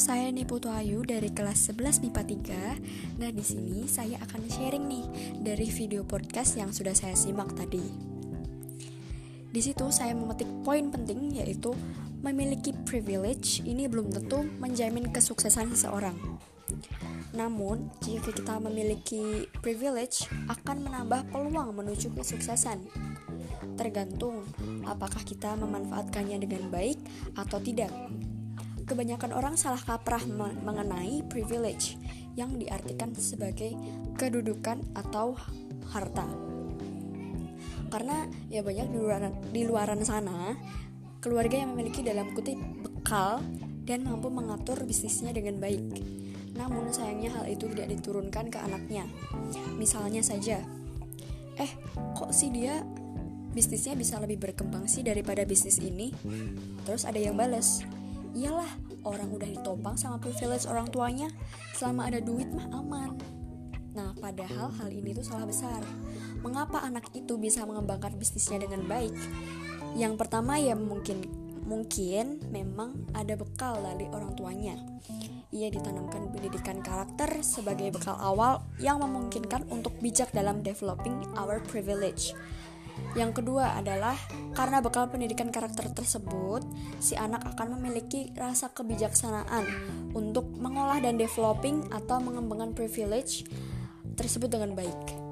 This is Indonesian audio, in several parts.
Putu Ayu dari kelas 11 MIPA 3. Nah, di sini saya akan sharing nih dari video podcast yang sudah saya simak tadi. Di situ saya memetik poin penting yaitu memiliki privilege ini belum tentu menjamin kesuksesan seseorang. Namun, jika kita memiliki privilege akan menambah peluang menuju kesuksesan. Tergantung apakah kita memanfaatkannya dengan baik atau tidak. Kebanyakan orang salah kaprah mengenai privilege yang diartikan sebagai kedudukan atau harta. Karena ya banyak di luaran, di luaran sana keluarga yang memiliki dalam kutip bekal dan mampu mengatur bisnisnya dengan baik. Namun sayangnya hal itu tidak diturunkan ke anaknya. Misalnya saja, eh kok sih dia bisnisnya bisa lebih berkembang sih daripada bisnis ini? Terus ada yang balas, iyalah orang udah ditopang sama privilege orang tuanya. Selama ada duit mah aman. Nah padahal hal ini tuh salah besar. Mengapa anak itu bisa mengembangkan bisnisnya dengan baik? Yang pertama ya mungkin mungkin memang ada bekal dari orang tuanya. Ia ditanamkan pendidikan karakter sebagai bekal awal yang memungkinkan untuk bijak dalam developing our privilege yang kedua adalah karena bekal pendidikan karakter tersebut, si anak akan memiliki rasa kebijaksanaan untuk mengolah dan developing atau mengembangkan privilege tersebut dengan baik.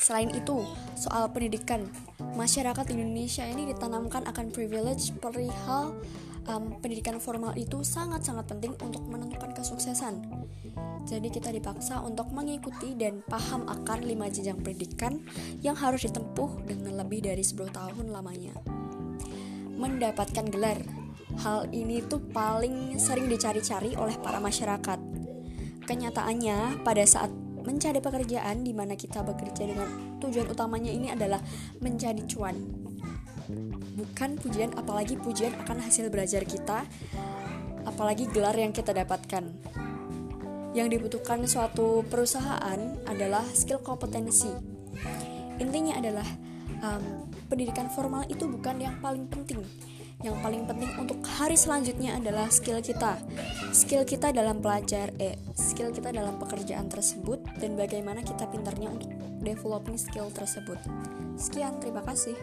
Selain itu, soal pendidikan, masyarakat Indonesia ini ditanamkan akan privilege perihal um, pendidikan formal itu sangat-sangat penting untuk menentukan kesuksesan. Jadi kita dipaksa untuk mengikuti dan paham akan lima jenjang pendidikan yang harus ditempuh dengan lebih dari 10 tahun lamanya. Mendapatkan gelar. Hal ini tuh paling sering dicari-cari oleh para masyarakat. Kenyataannya, pada saat mencari pekerjaan di mana kita bekerja dengan tujuan utamanya ini adalah mencari cuan. Bukan pujian apalagi pujian akan hasil belajar kita, apalagi gelar yang kita dapatkan yang dibutuhkan suatu perusahaan adalah skill kompetensi. Intinya adalah um, pendidikan formal itu bukan yang paling penting. Yang paling penting untuk hari selanjutnya adalah skill kita. Skill kita dalam pelajar, eh, skill kita dalam pekerjaan tersebut dan bagaimana kita pintarnya untuk developing skill tersebut. Sekian, terima kasih.